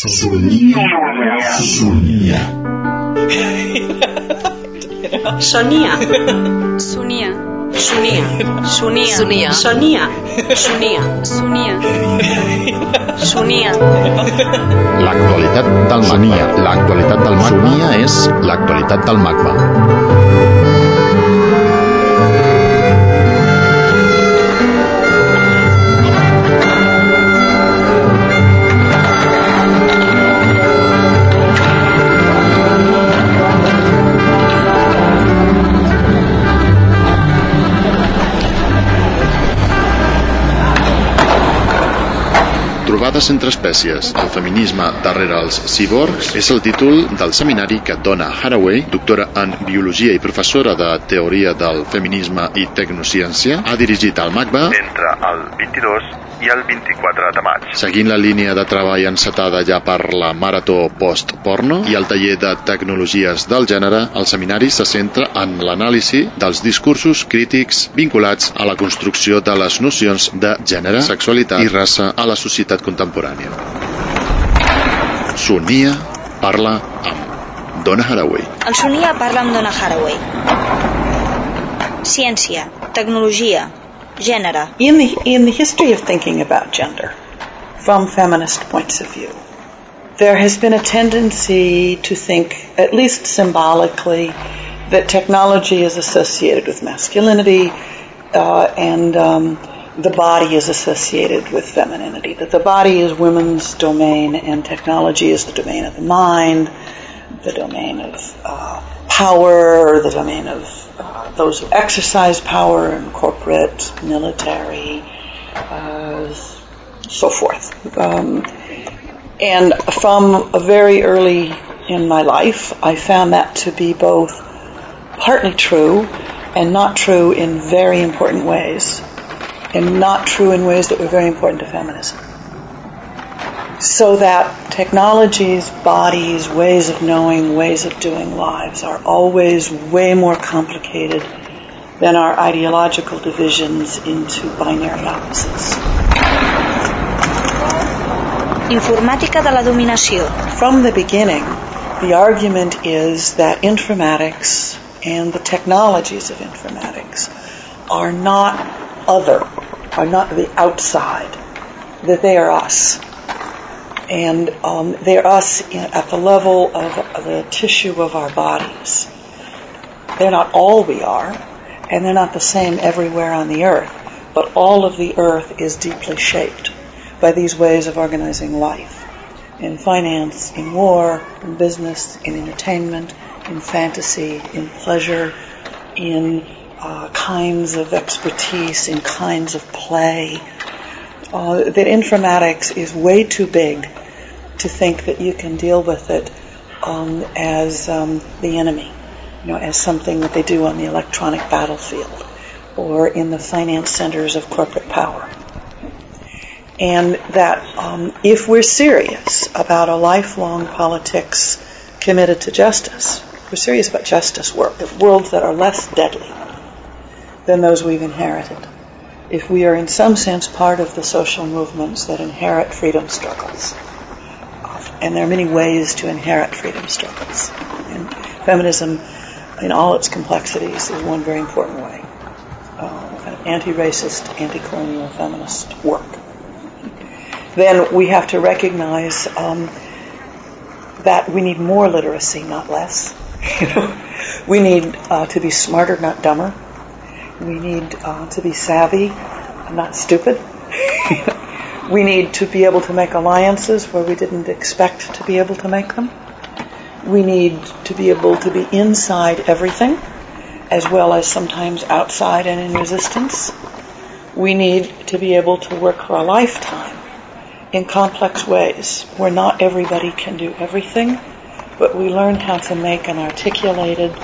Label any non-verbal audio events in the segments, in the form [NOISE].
Sonia. Sonia. Sonia. Sonia. Sonia. Sonia. Sonia. Sonia. Sonia. Sonia. Sonia. L'actualitat del magma. L'actualitat del magma. Sonia és l'actualitat del magma. Trobades entre espècies, el feminisme darrere els ciborgs és el títol del seminari que Donna Haraway, doctora en biologia i professora de teoria del feminisme i tecnociència, ha dirigit al MACBA entre el 22 i el 24 de maig. seguint la línia de treball encetada ja per la Marató Post-Porno i el taller de tecnologies del gènere, el seminari se centra en l'anàlisi dels discursos crítics vinculats a la construcció de les nocions de gènere, sexualitat i raça a la societat contemporània. Sonia parla amb Donna Haraway. El Sonia parla amb Donna Haraway. Ciència, tecnologia, gènere. in the in the history of thinking about gender from feminist points of view there has been a tendency to think at least symbolically that technology is associated with masculinity uh, and um, the body is associated with femininity that the body is women's domain and technology is the domain of the mind the domain of uh, power the domain of uh, those who exercise power in corporate, military, uh, so forth. Um, and from a very early in my life, I found that to be both partly true and not true in very important ways, and not true in ways that were very important to feminism. So that technologies, bodies, ways of knowing, ways of doing lives are always way more complicated than our ideological divisions into binary opposites. Informàtica de la dominació. From the beginning, the argument is that informatics and the technologies of informatics are not other, are not the outside, that they are us. And um, they're us in, at the level of, of the tissue of our bodies. They're not all we are, and they're not the same everywhere on the earth, but all of the earth is deeply shaped by these ways of organizing life in finance, in war, in business, in entertainment, in fantasy, in pleasure, in uh, kinds of expertise, in kinds of play. Uh, that informatics is way too big to think that you can deal with it um, as um, the enemy, you know, as something that they do on the electronic battlefield or in the finance centers of corporate power and that um, if we're serious about a lifelong politics committed to justice, we're serious about justice work, worlds that are less deadly than those we've inherited. If we are in some sense part of the social movements that inherit freedom struggles, and there are many ways to inherit freedom struggles, and feminism, in all its complexities, is one very important way. Uh, anti-racist, anti-colonial feminist work then we have to recognize um, that we need more literacy, not less. [LAUGHS] You know, we need uh, to be smarter, not dumber. We need uh, to be savvy, not stupid. [LAUGHS] we need to be able to make alliances where we didn't expect to be able to make them. We need to be able to be inside everything, as well as sometimes outside and in resistance. We need to be able to work for a lifetime in complex ways where not everybody can do everything, but we learn how to make an articulated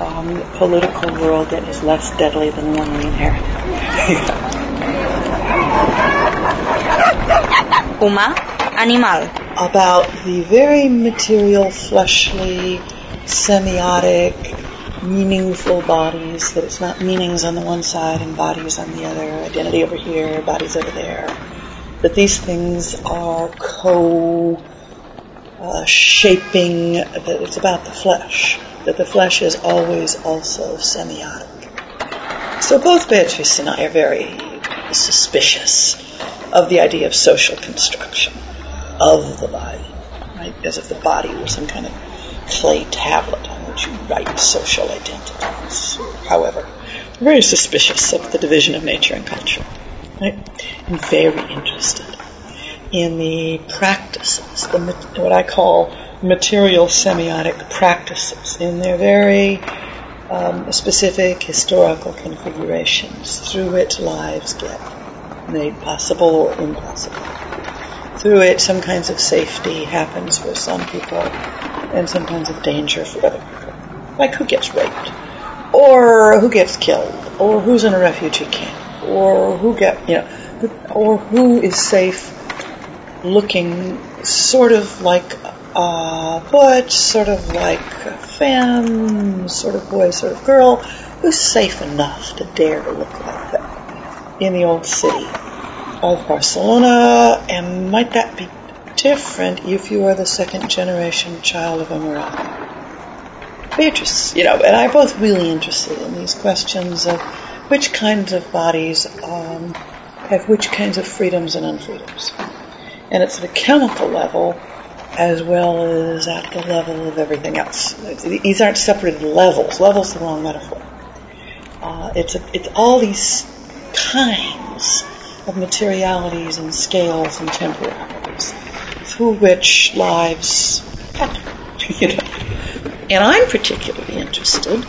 um, political world that is less deadly than the one we inherited. Humà, animal. About the very material, fleshly, semiotic, meaningful bodies, that it's not meanings on the one side and bodies on the other, identity over here, bodies over there that these things are co shaping, that it's about the flesh, that the flesh is always also semiotic. So both Beatrice and I are very suspicious of the idea of social construction of the body, right? As if the body were some kind of clay tablet on which you write social identities. However, very suspicious of the division of nature and culture. Right? I'm very interested in the practices, the, what I call material semiotic practices, in their very um, specific historical configurations through which lives get made possible or impossible. Through it, some kinds of safety happens for some people, and some kinds of danger for other people. Like who gets raped, or who gets killed, or who's in a refugee camp, or who get you know, or who is safe looking sort of like a butch, sort of like a femme, sort of boy, sort of girl, who's safe enough to dare to look like that in the old city of Barcelona, and might that be different if you are the second generation child of a Moroccan? Beatrice, you know, and I'm both really interested in these questions of which kinds of bodies um, have which kinds of freedoms and unfreedoms. And it's at a chemical level as well as at the level of everything else. These aren't separated levels. Level's the wrong metaphor. Uh, it's, a, it's all these kinds of materialities and scales and temporalities through which lives happen. [LAUGHS] you know. And I'm particularly interested.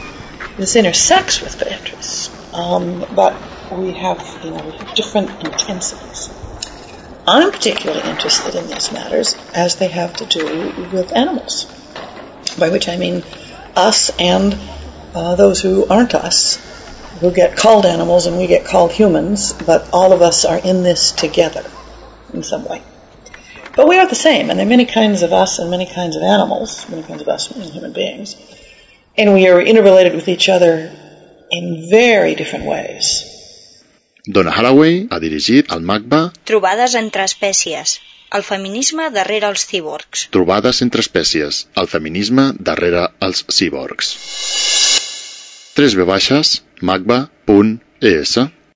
This intersects with Beatrice, um, but we have, you know, we have different intensities. I'm particularly interested in these matters as they have to do with animals, by which I mean us and uh, those who aren't us, who get called animals and we get called humans, but all of us are in this together in some way. But we are the same, and there are many kinds of us and many kinds of animals, many kinds of us and human beings, and we are interrelated with each other in very different ways. Donna Haraway ha dirigit el MACBA Trobades entre espècies. El feminisme darrere els cíborgs. Trobades entre espècies, el feminisme darrere els cíborgs. 3 v baixes, macba.es